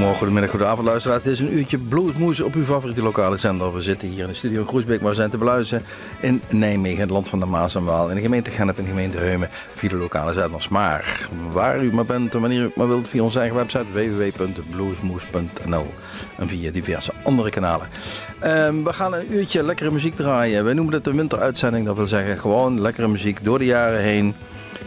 Goedemiddag, goedenavond luisteraars. Het is een uurtje bluesmoes op uw favoriete lokale zender. We zitten hier in de studio in Groesbeek, maar we zijn te beluisteren in Nijmegen, het land van de Maas en Waal. In de gemeente Gennep en de gemeente Heumen via de lokale zenders. Maar waar u maar bent en wanneer u maar wilt via onze eigen website www.bluesmoes.nl en via diverse andere kanalen. Um, we gaan een uurtje lekkere muziek draaien. Wij noemen het een winteruitzending, dat wil zeggen gewoon lekkere muziek door de jaren heen.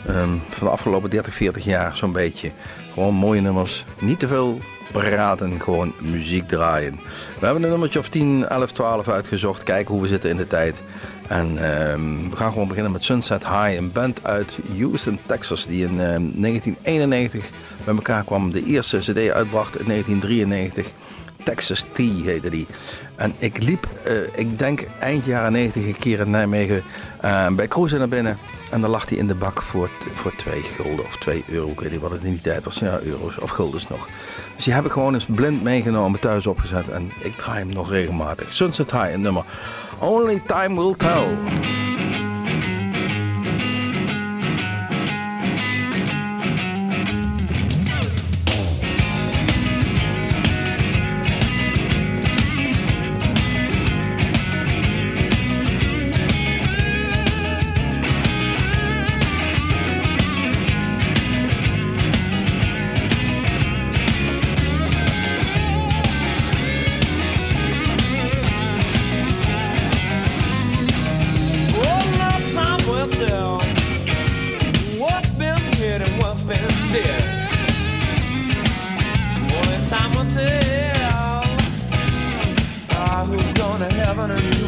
Um, van de afgelopen 30, 40 jaar zo'n beetje. Gewoon mooie nummers. Niet te veel praten, gewoon muziek draaien. We hebben een nummertje of 10, 11, 12 uitgezocht. Kijken hoe we zitten in de tijd. En um, we gaan gewoon beginnen met Sunset High, een band uit Houston, Texas, die in um, 1991 bij elkaar kwam. De eerste CD uitbracht in 1993. Texas T heette die. En ik liep, uh, ik denk eind jaren 90 een keer in Nijmegen uh, bij Cruisen naar binnen. En dan lag hij in de bak voor, voor 2 gulden of 2 euro. Ik weet niet wat het in die tijd was. Ja, euro's of guldens nog. Dus die heb ik gewoon eens blind meegenomen, thuis opgezet. En ik draai hem nog regelmatig. Sunset High, een nummer. Only Time Will Tell. having a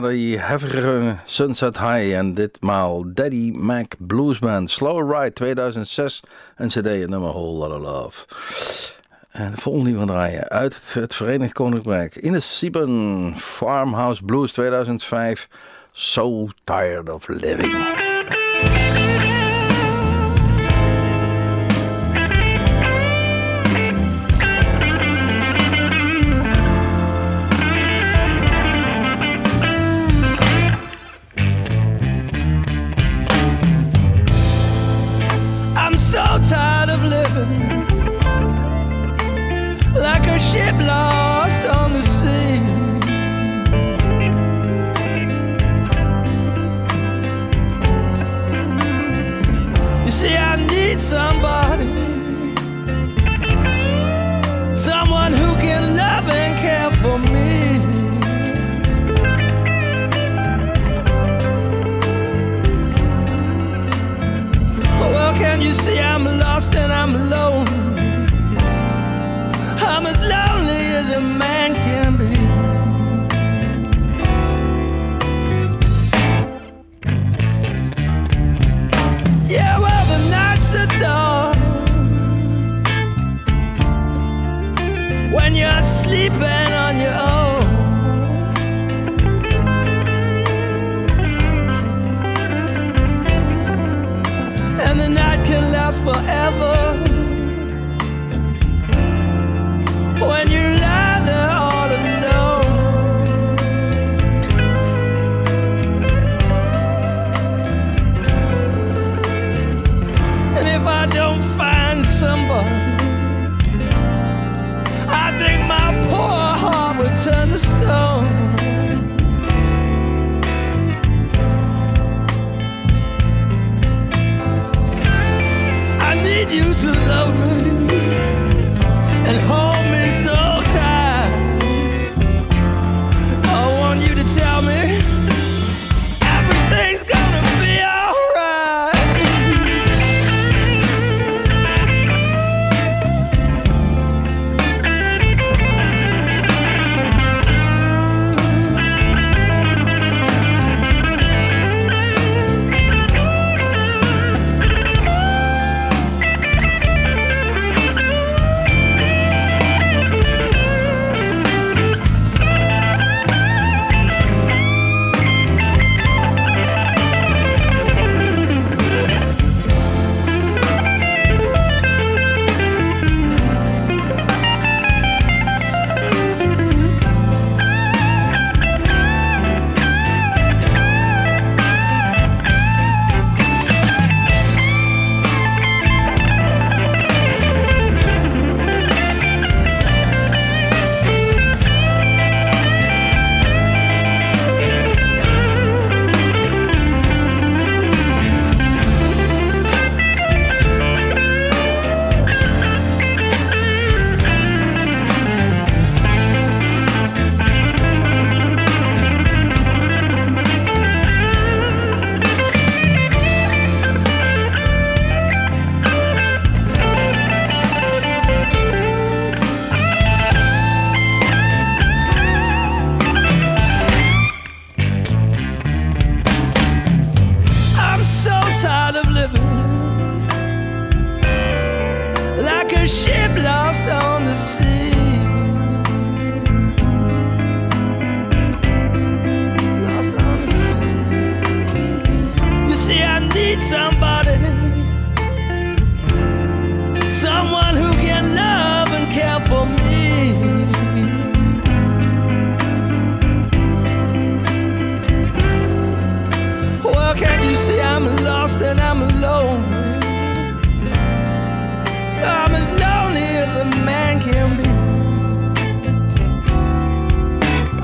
na die hevige Sunset High en ditmaal Daddy Mac Bluesman Slow Ride 2006, een cd en nummer Whole Lotta Love. En de volgende die we draaien uit het Verenigd Koninkrijk. in de Sieben, Farmhouse Blues 2005, So Tired of Living.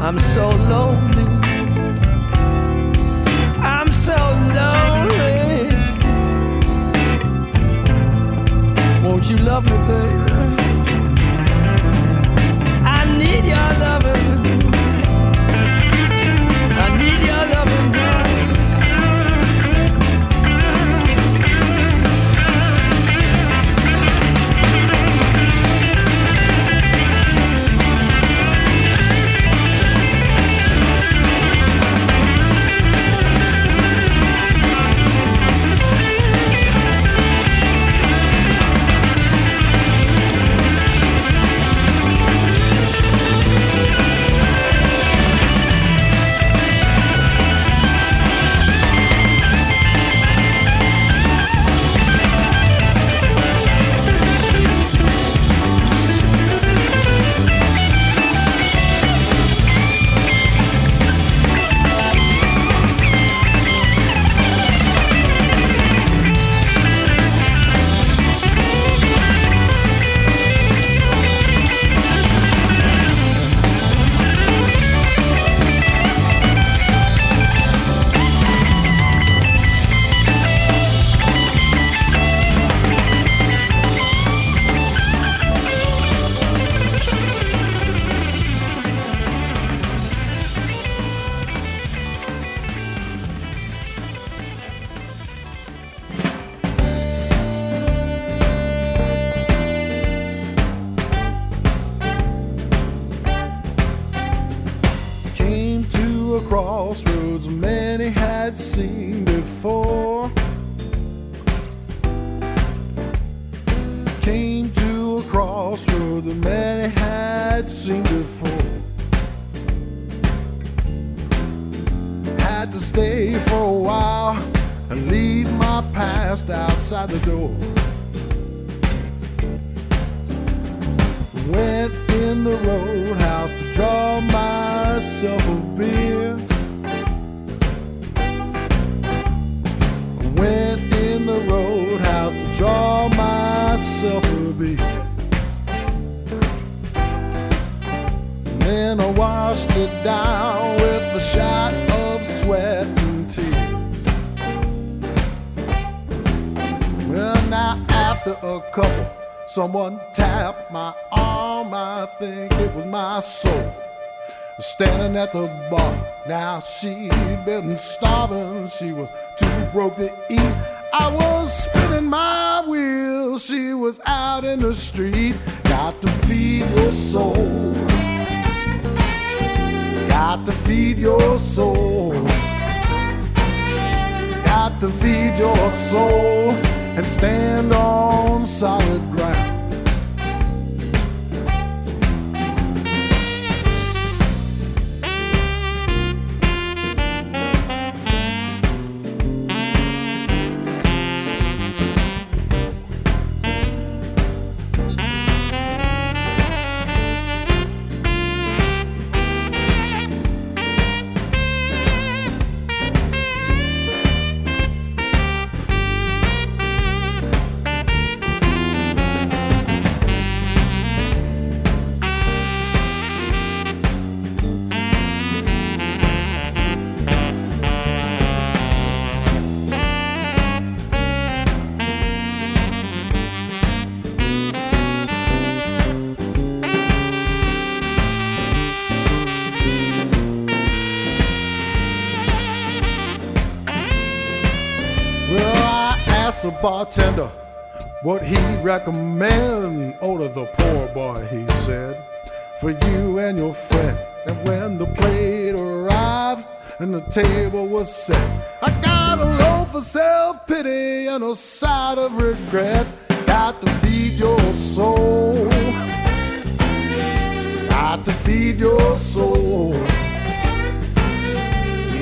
I'm so lonely. I'm so lonely. Won't you love me, baby? Standing at the bar. Now she'd been starving. She was too broke to eat. I was spinning my wheels. She was out in the street. Got to feed your soul. Got to feed your soul. Got to feed your soul and stand on solid ground. Bartender what he'd recommend. Order the poor boy, he said, for you and your friend. And when the plate arrived and the table was set, I got a loaf of self pity and a side of regret. Got to feed your soul. Got to feed your soul.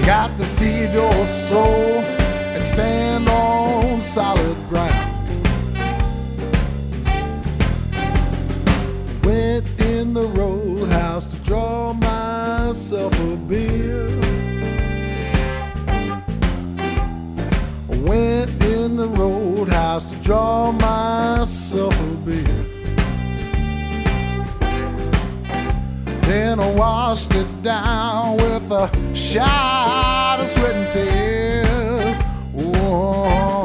Got to feed your soul and stand on solid ground. Went in the roadhouse to draw myself a beer. Went in the roadhouse to draw myself a beer. Then I washed it down with a shot of sweat and tears more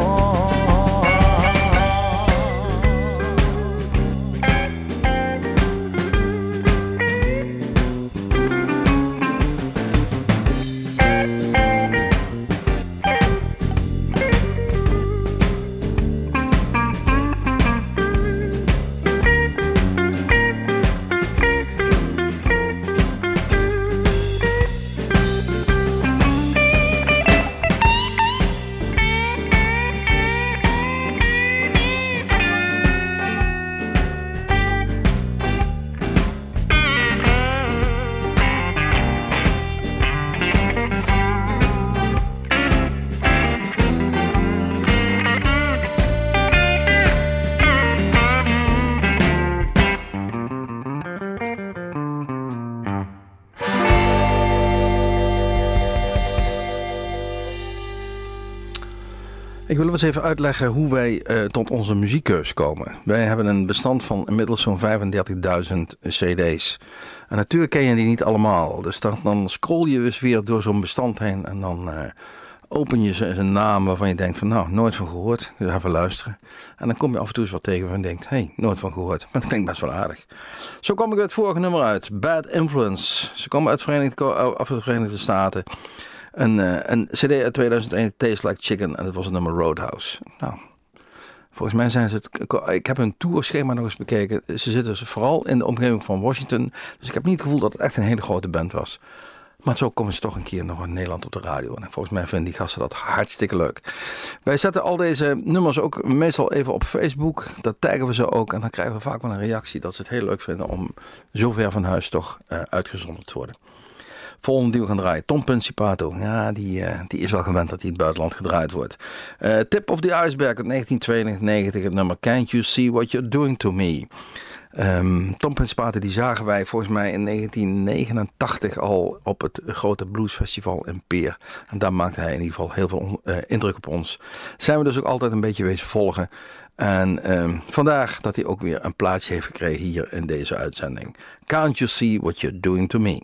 Ik wil eens even uitleggen hoe wij uh, tot onze muziekkeus komen. Wij hebben een bestand van inmiddels zo'n 35.000 cd's. En natuurlijk ken je die niet allemaal. Dus dan, scroll je dus weer door zo'n bestand heen en dan uh, open je een naam waarvan je denkt van nou, nooit van gehoord. Dus even luisteren. En dan kom je af en toe eens wat tegen van denkt, hey, nooit van gehoord. Maar dat klinkt best wel aardig. Zo kwam ik het vorige nummer uit, Bad Influence. Ze komen uit, uit de Verenigde Staten. Een, uh, een CD uit 2001, Tastes Like Chicken, en dat was het nummer Roadhouse. Nou, volgens mij zijn ze het. Ik heb hun tourschema nog eens bekeken. Ze zitten dus vooral in de omgeving van Washington. Dus ik heb niet het gevoel dat het echt een hele grote band was. Maar zo komen ze toch een keer nog in Nederland op de radio. En volgens mij vinden die gasten dat hartstikke leuk. Wij zetten al deze nummers ook meestal even op Facebook. Dat taggen we ze ook. En dan krijgen we vaak wel een reactie dat ze het heel leuk vinden om zo ver van huis toch uh, uitgezonden te worden. Volgende die gaan draaien. Tom Principato. Ja, die, uh, die is wel gewend dat hij in het buitenland gedraaid wordt. Uh, Tip of the Iceberg uit 1992. Het nummer Can't You See What You're Doing To Me. Um, Tom Principato die zagen wij volgens mij in 1989 al op het grote bluesfestival in Peer. En daar maakte hij in ieder geval heel veel uh, indruk op ons. Zijn we dus ook altijd een beetje wezen volgen. En um, vandaag dat hij ook weer een plaatsje heeft gekregen hier in deze uitzending. Can't You See What You're Doing To Me.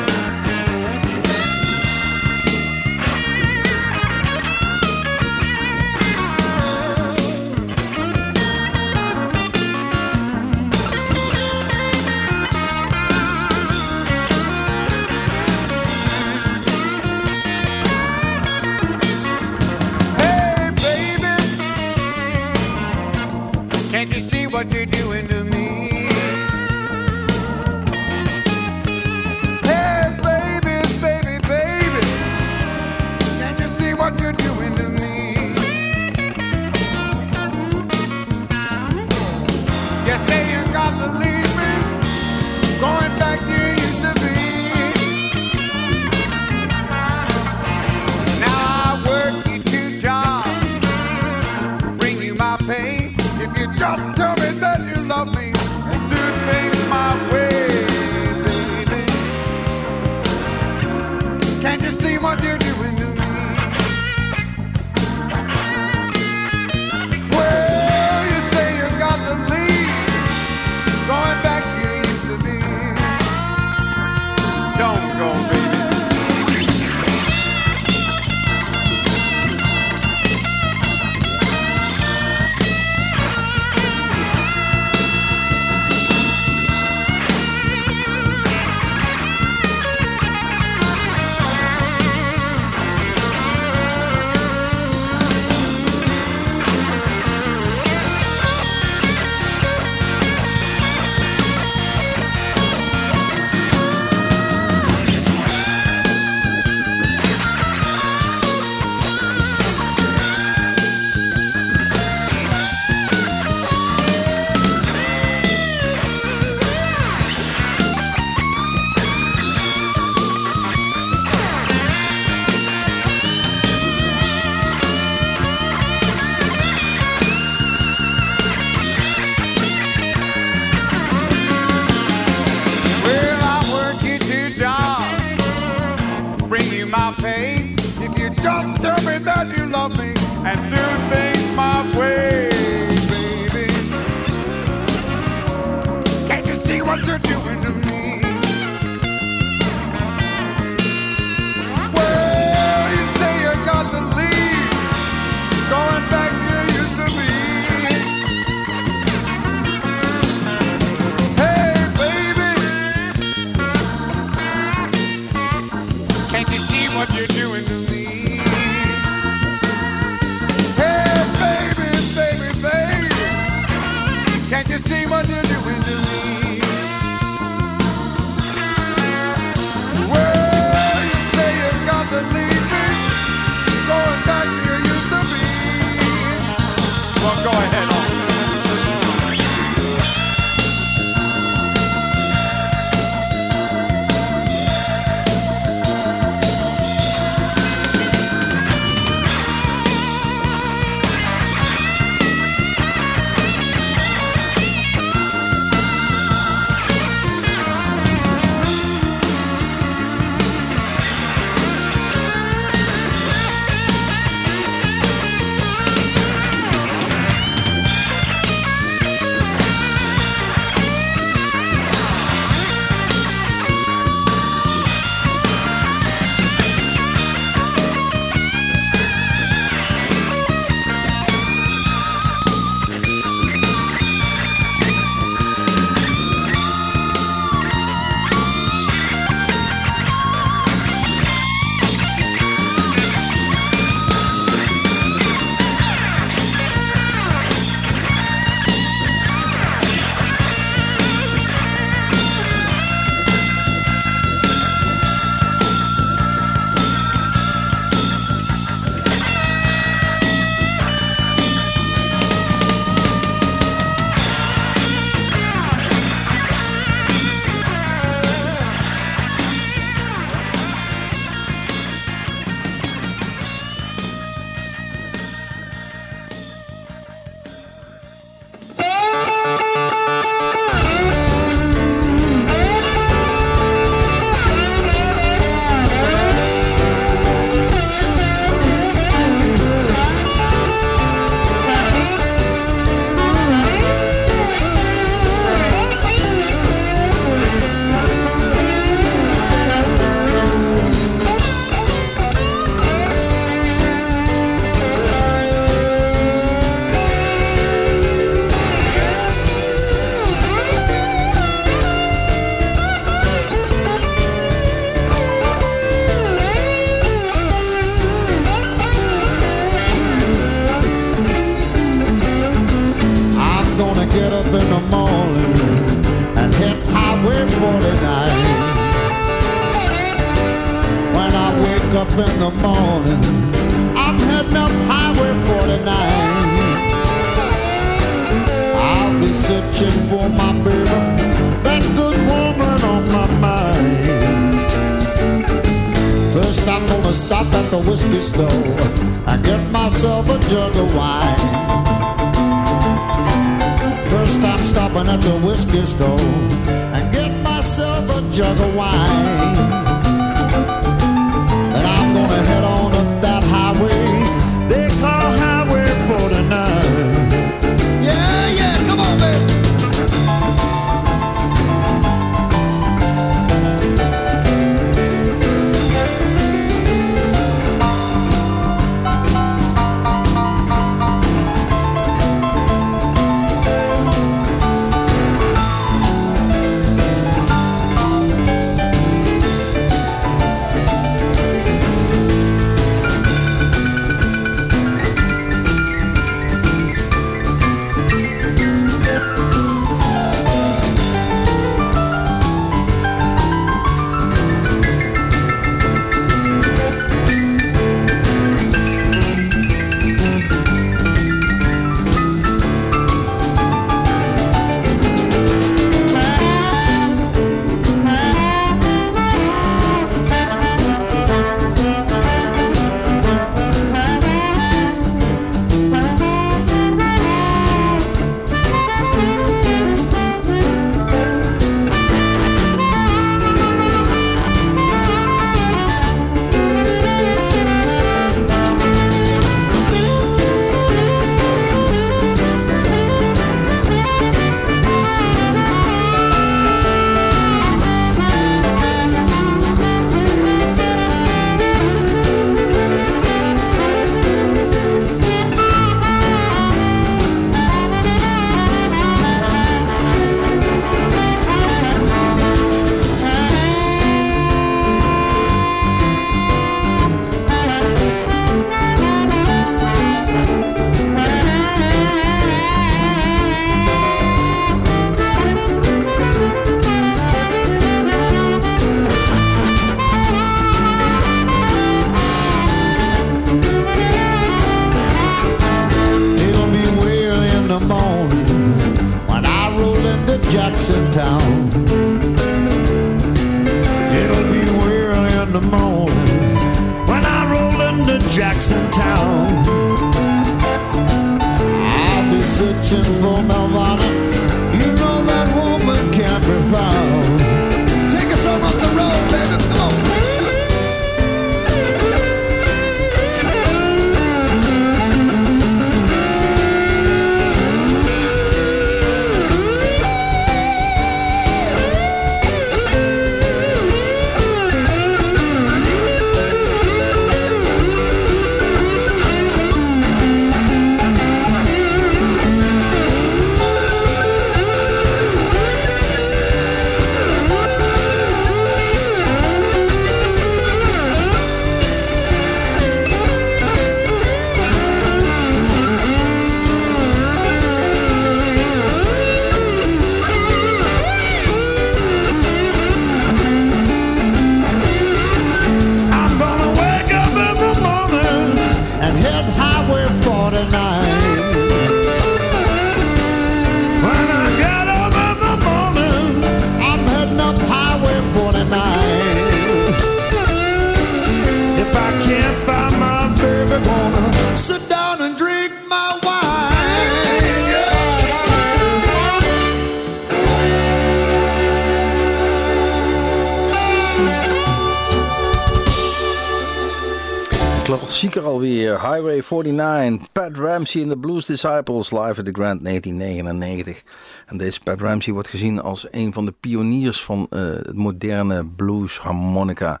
Highway 49. Pat Ramsey en de Blues Disciples live at the Grand 1999. En deze Pat Ramsey wordt gezien als een van de pioniers van eh, het moderne blues harmonica.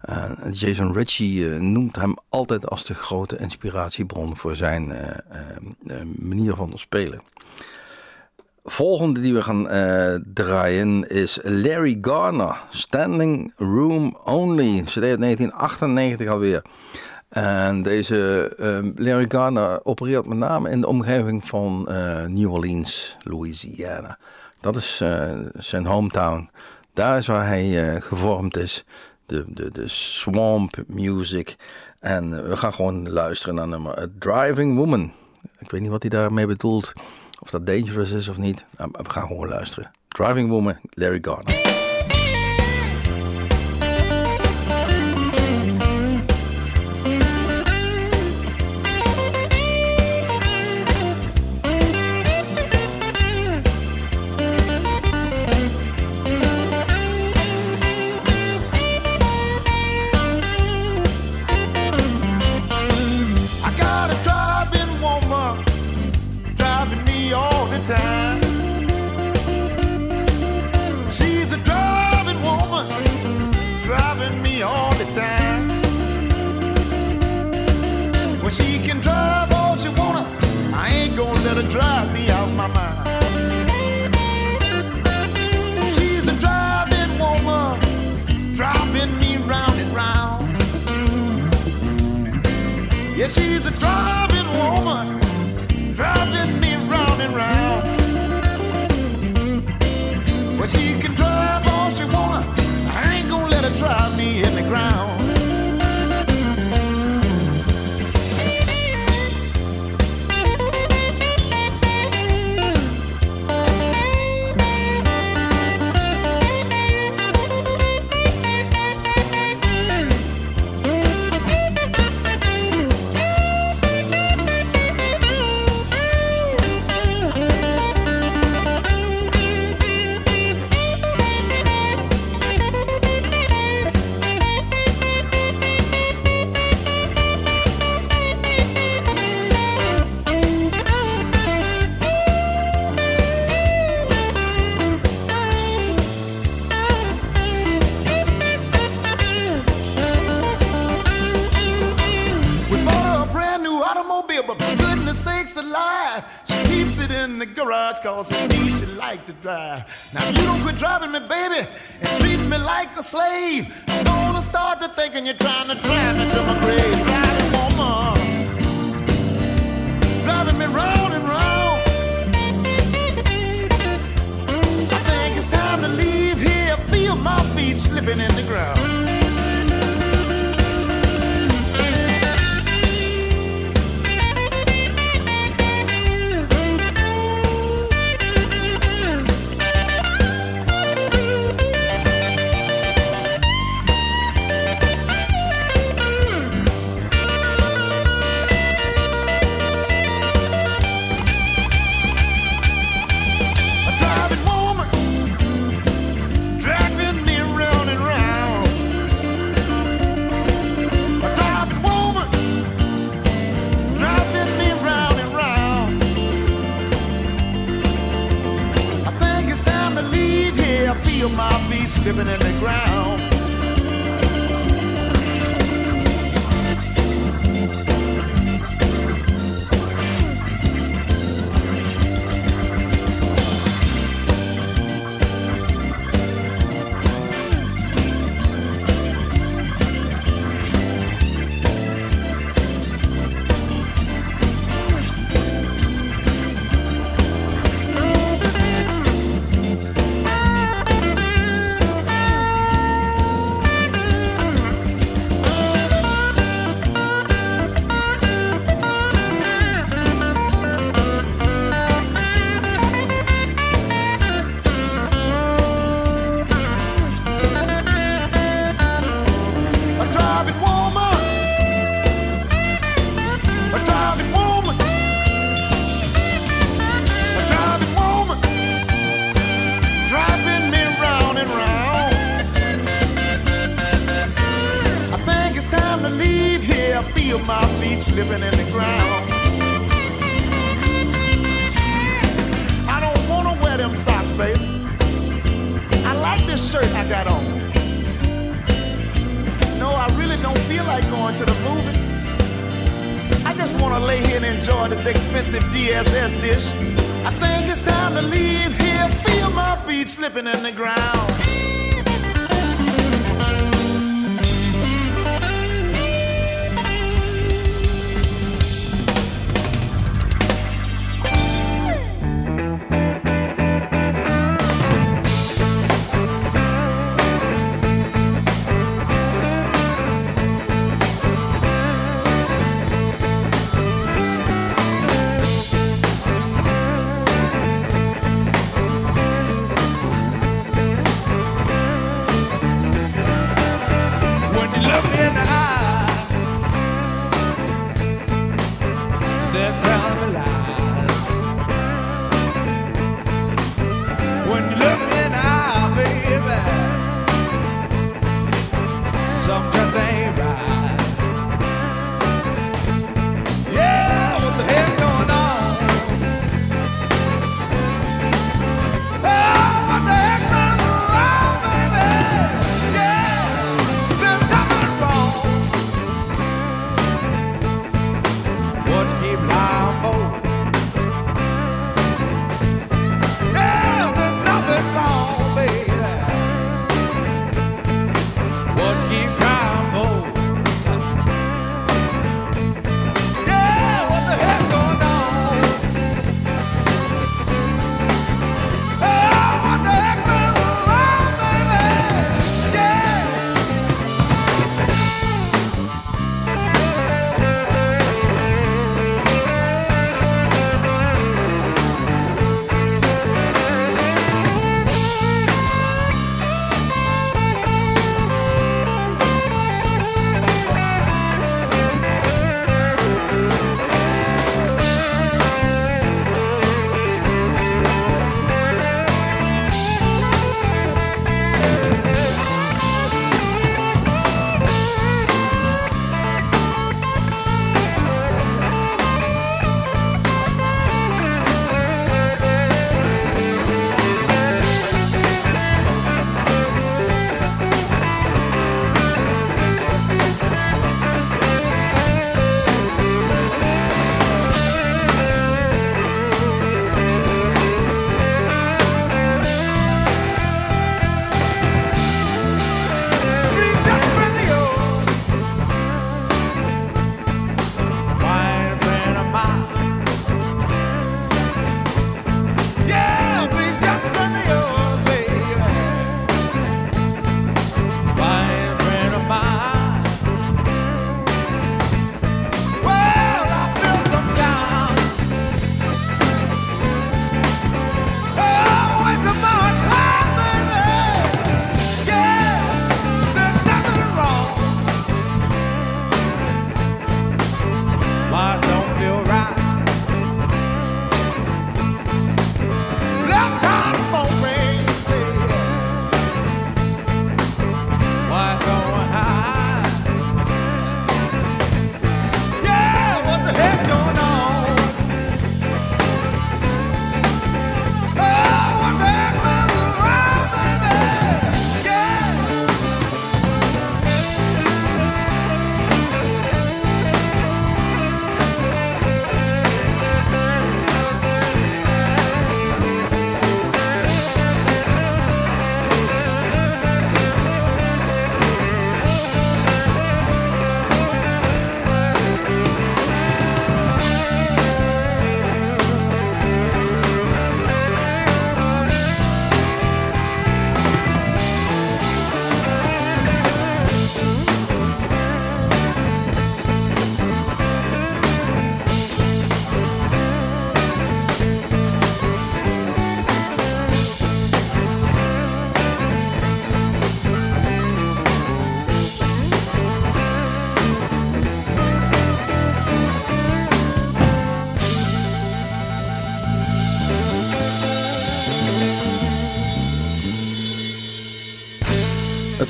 Eh, Jason Ritchie eh, noemt hem altijd als de grote inspiratiebron voor zijn manier van spelen. Volgende die we gaan draaien is Larry Garner, Standing Room Only, CD uit 1998 alweer. En deze eh, Larry Garner opereert met name in de omgeving van eh, New Orleans, Louisiana. Dat is eh, zijn hometown. Daar is waar hij eh, gevormd is. De, de, de swamp music. En we gaan gewoon luisteren naar nummer A Driving Woman. Ik weet niet wat hij daarmee bedoelt. Of dat dangerous is of niet. Nou, we gaan gewoon luisteren. Driving Woman, Larry Garner. Alive, she keeps it in the garage cause it means she like to drive. Now if you don't quit driving me, baby, and treating me like a slave, I'm gonna start to thinking you're trying to drive me to my grave. Driving woman, driving me round and round. I think it's time to leave here, feel my feet slipping in the ground.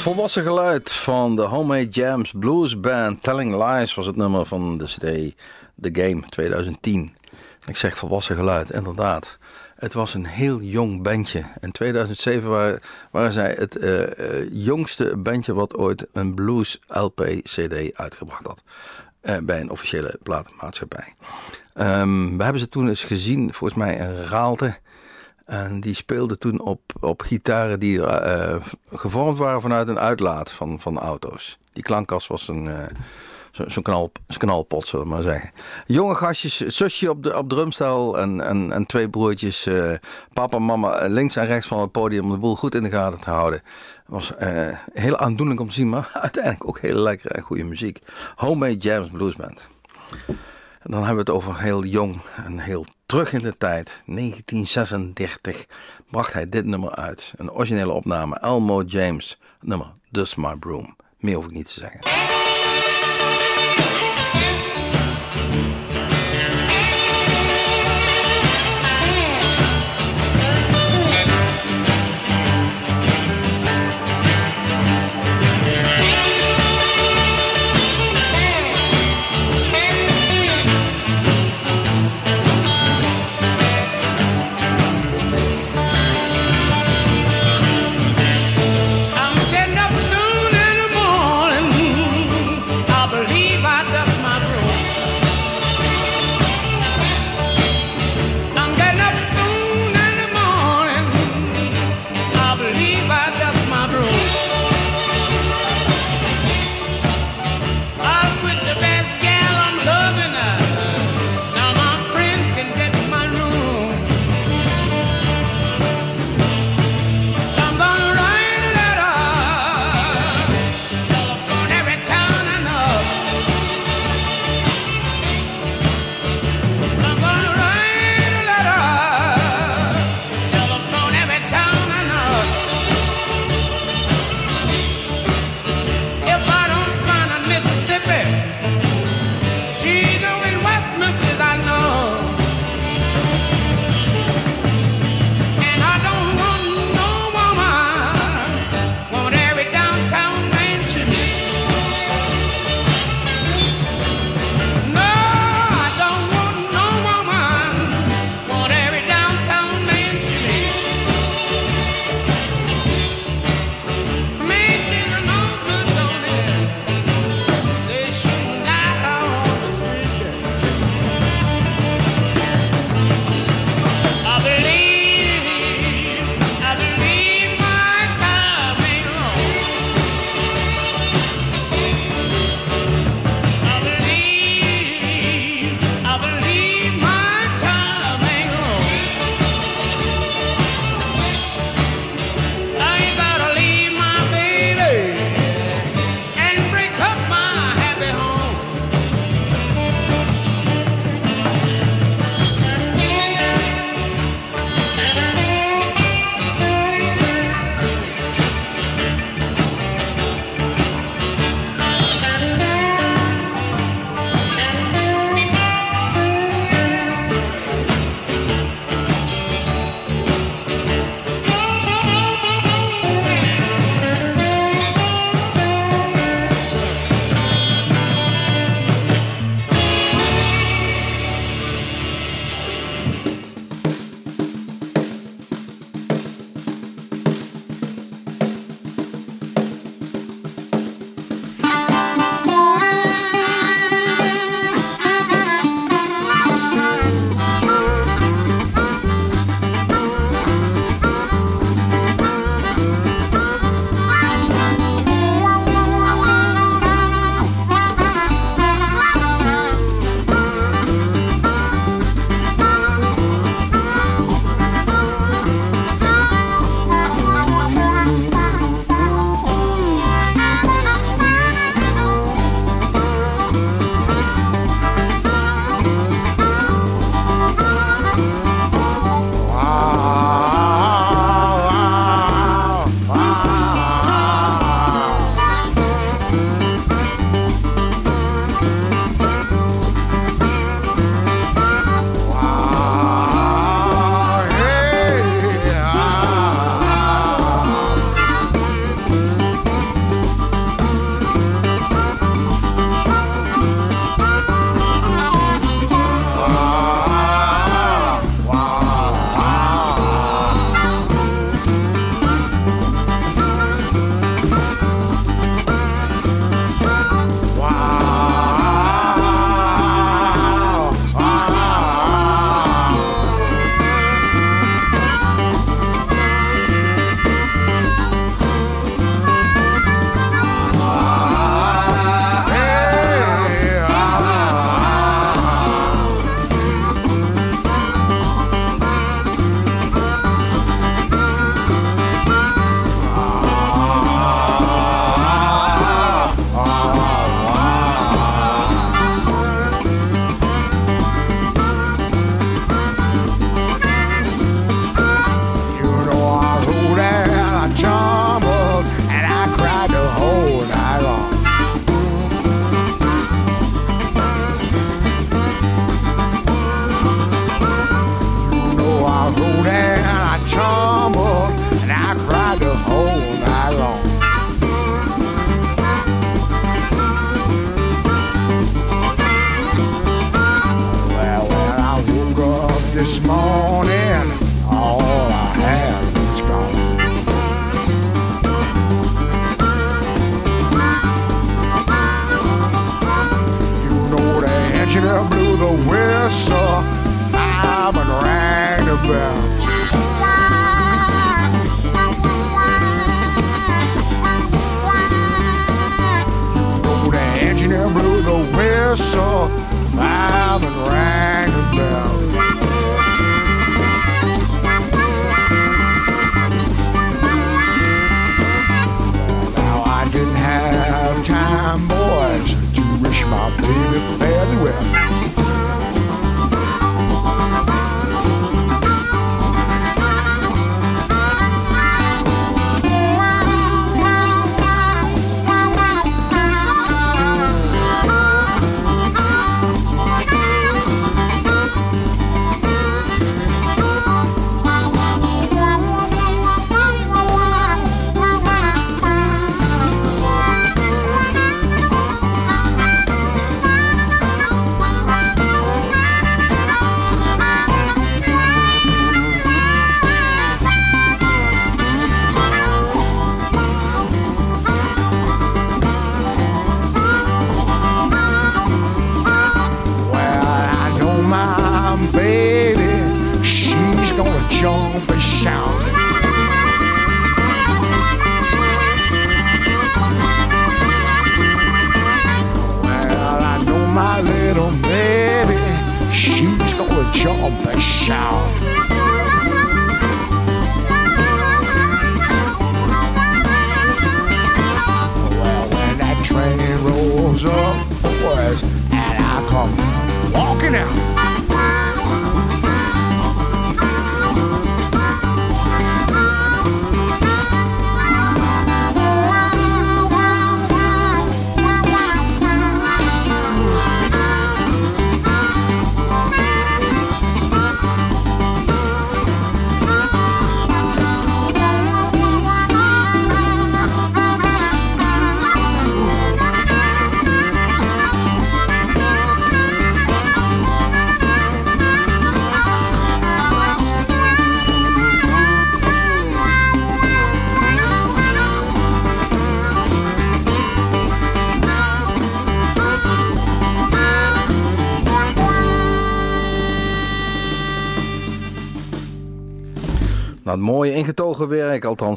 Volwassen geluid van de Homemade Jams Blues Band. Telling Lies was het nummer van de CD The Game 2010. Ik zeg volwassen geluid, inderdaad. Het was een heel jong bandje. In 2007 waren, zij het uh, uh, jongste bandje wat ooit een blues LP-CD uitgebracht had. Uh, bij een officiële platenmaatschappij. Um, we hebben ze toen eens gezien, volgens mij in Raalte. En die speelde toen op, op gitaren die uh, gevormd waren vanuit een uitlaat van, van auto's. Die klankkast was een, uh, zo'n zo knal, knalpot, zullen we maar zeggen. Jonge gastjes, zusje op, de, op drumstel en, en, en twee broertjes. Uh, papa en mama links en rechts van het podium om de boel goed in de gaten te houden. was heel aandoenlijk om te zien, maar uiteindelijk ook hele lekkere en goede muziek. Homemade Jams Blues Band. Dan hebben we het over heel jong en heel terug in de tijd. 1936 bracht hij dit nummer uit. Een originele opname. Elmo James. nummer Dust My Broom. Meer hoef ik niet te zeggen.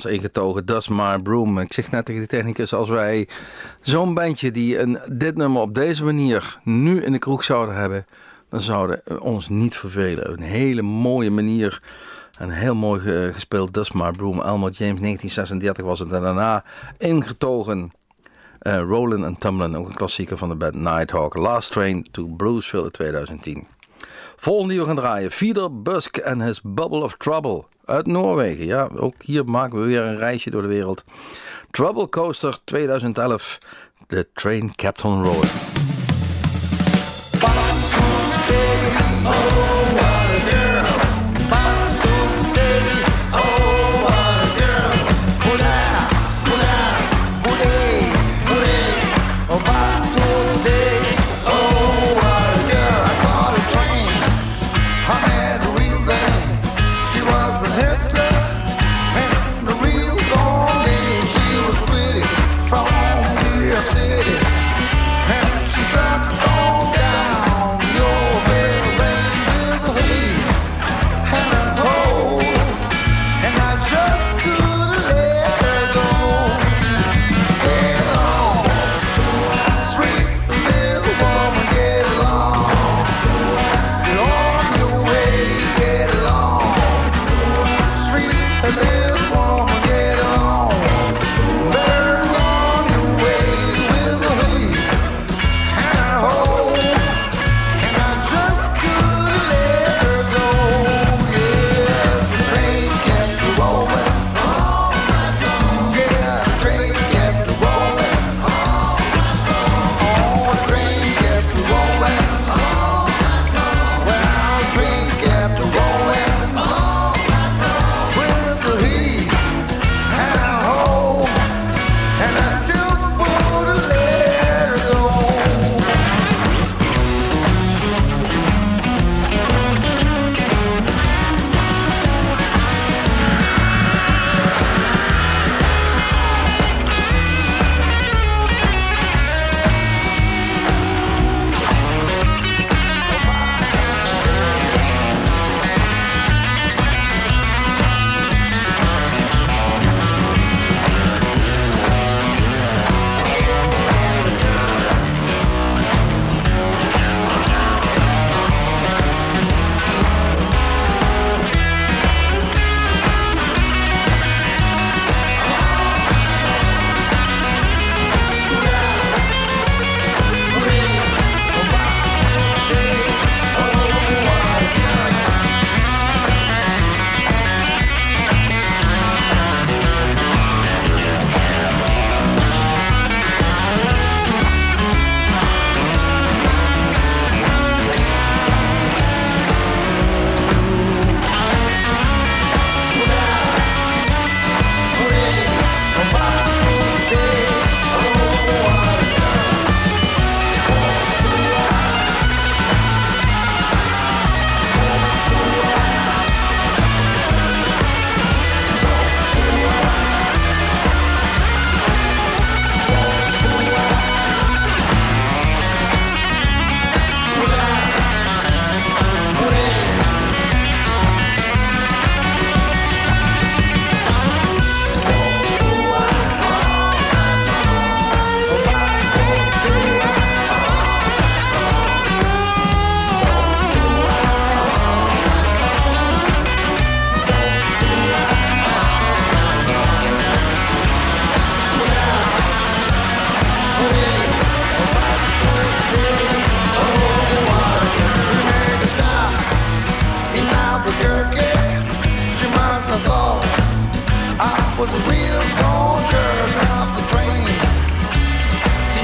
Ingetogen, das maar Broom. Ik zeg net tegen de technicus, als wij zo'n bandje die een, dit nummer op deze manier nu in de kroeg zouden hebben, dan zouden we ons niet vervelen. Een hele mooie manier, een heel mooi ge- gespeeld das maar Broom. Elmo James, 1936 was het en daarna ingetogen. eh Rollin' and Tumblin', ook een klassieker van de band Nighthawk. Last Train to Bruceville 2010. Volgende die we gaan draaien. Feeder Busk en his Bubble of Trouble uit Noorwegen. Ja, ook hier maken we weer een reisje door de wereld. Trouble Coaster 2011. De Train Captain. City, was a real jerk off the train.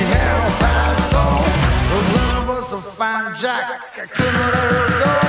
Had a bad soul. Fine jack. I couldn't let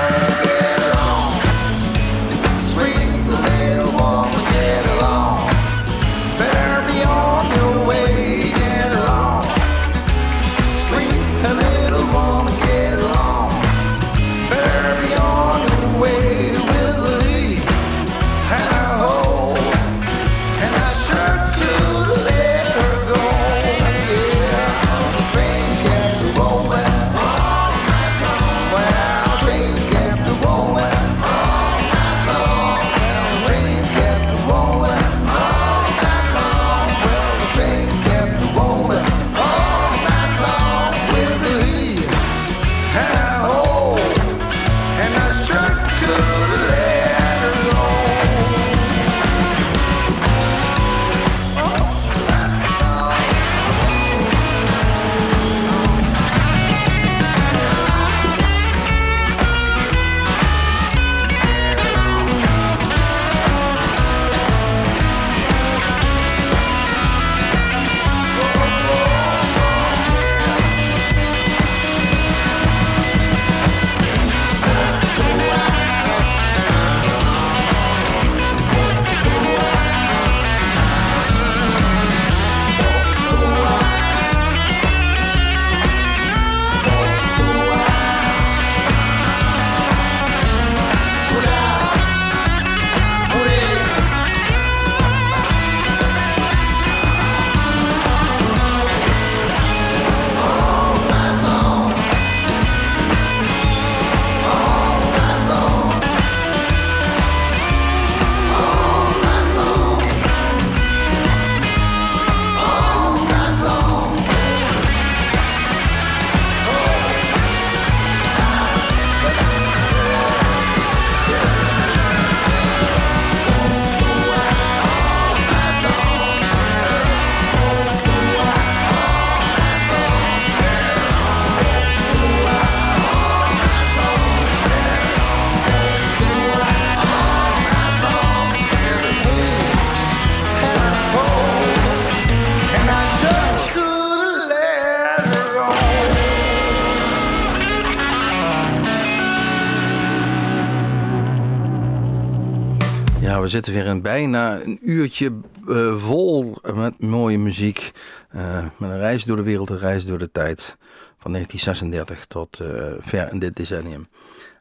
we zitten weer in bijna een uurtje eh, vol met mooie muziek. Eh, met een reis door de wereld, een reis door de tijd. Van 1936 tot eh, ver in dit decennium.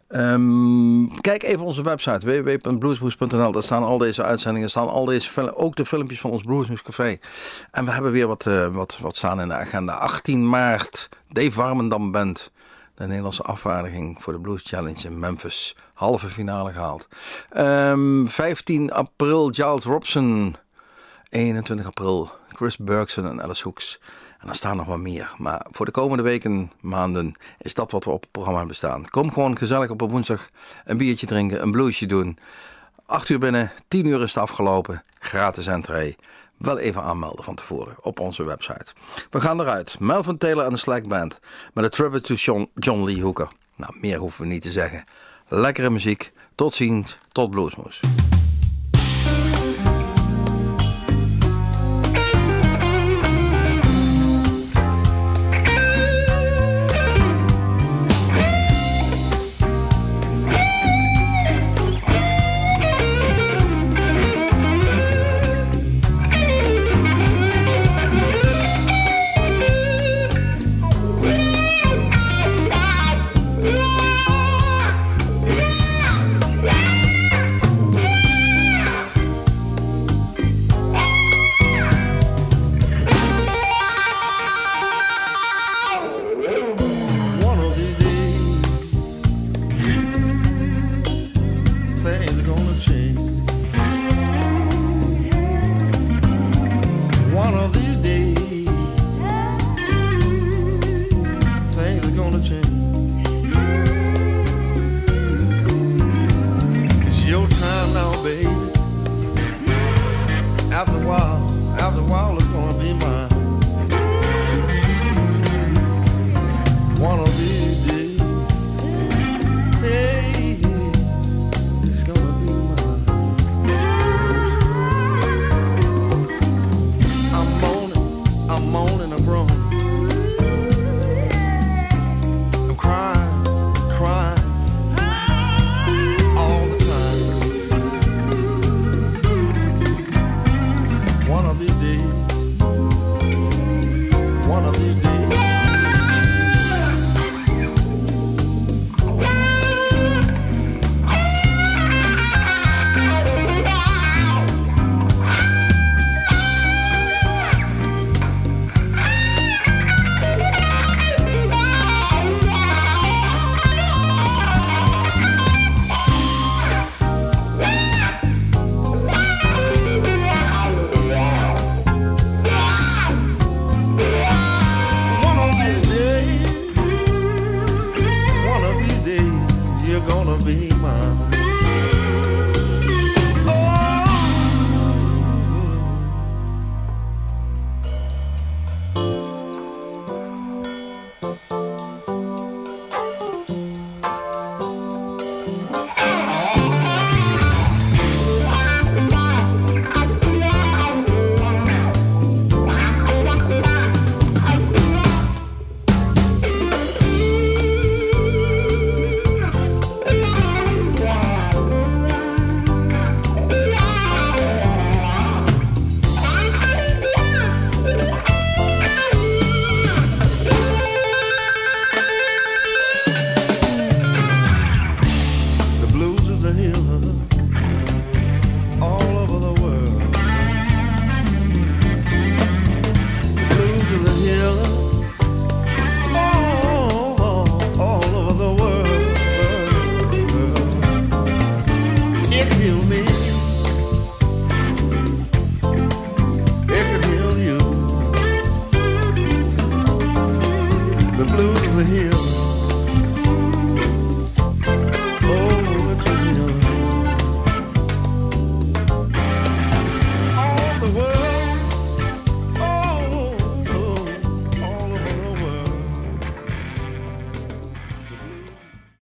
Ehm, kijk even onze website www.bluesmoes.nl. Daar staan al deze uitzendingen, staan al deze ook de filmpjes van ons Bluesmoes Café. En we hebben weer wat, wat, wat staan in de agenda. 18 maart, Dave Warmendam Band. De Nederlandse afvaardiging voor de Blues Challenge in Memphis. Halve finale gehaald. Ehm, 15 april, Giles Robson. 21 april, Chris Bergson en Alice Hoeks. En dan staan nog wat meer. Maar voor de komende weken, maanden, is dat wat we op het programma hebben staan. Kom gewoon gezellig op een woensdag een biertje drinken, een bluesje doen. 8 uur binnen, 10 uur is het afgelopen. Gratis entree. Wel even aanmelden van tevoren op onze website. We gaan eruit. Melvin Taylor en de Slack Band. Met een tribute to John, John Lee Hooker. Nou, meer hoeven we niet te zeggen. Lekkere muziek. Tot ziens. Tot Bluesmoes.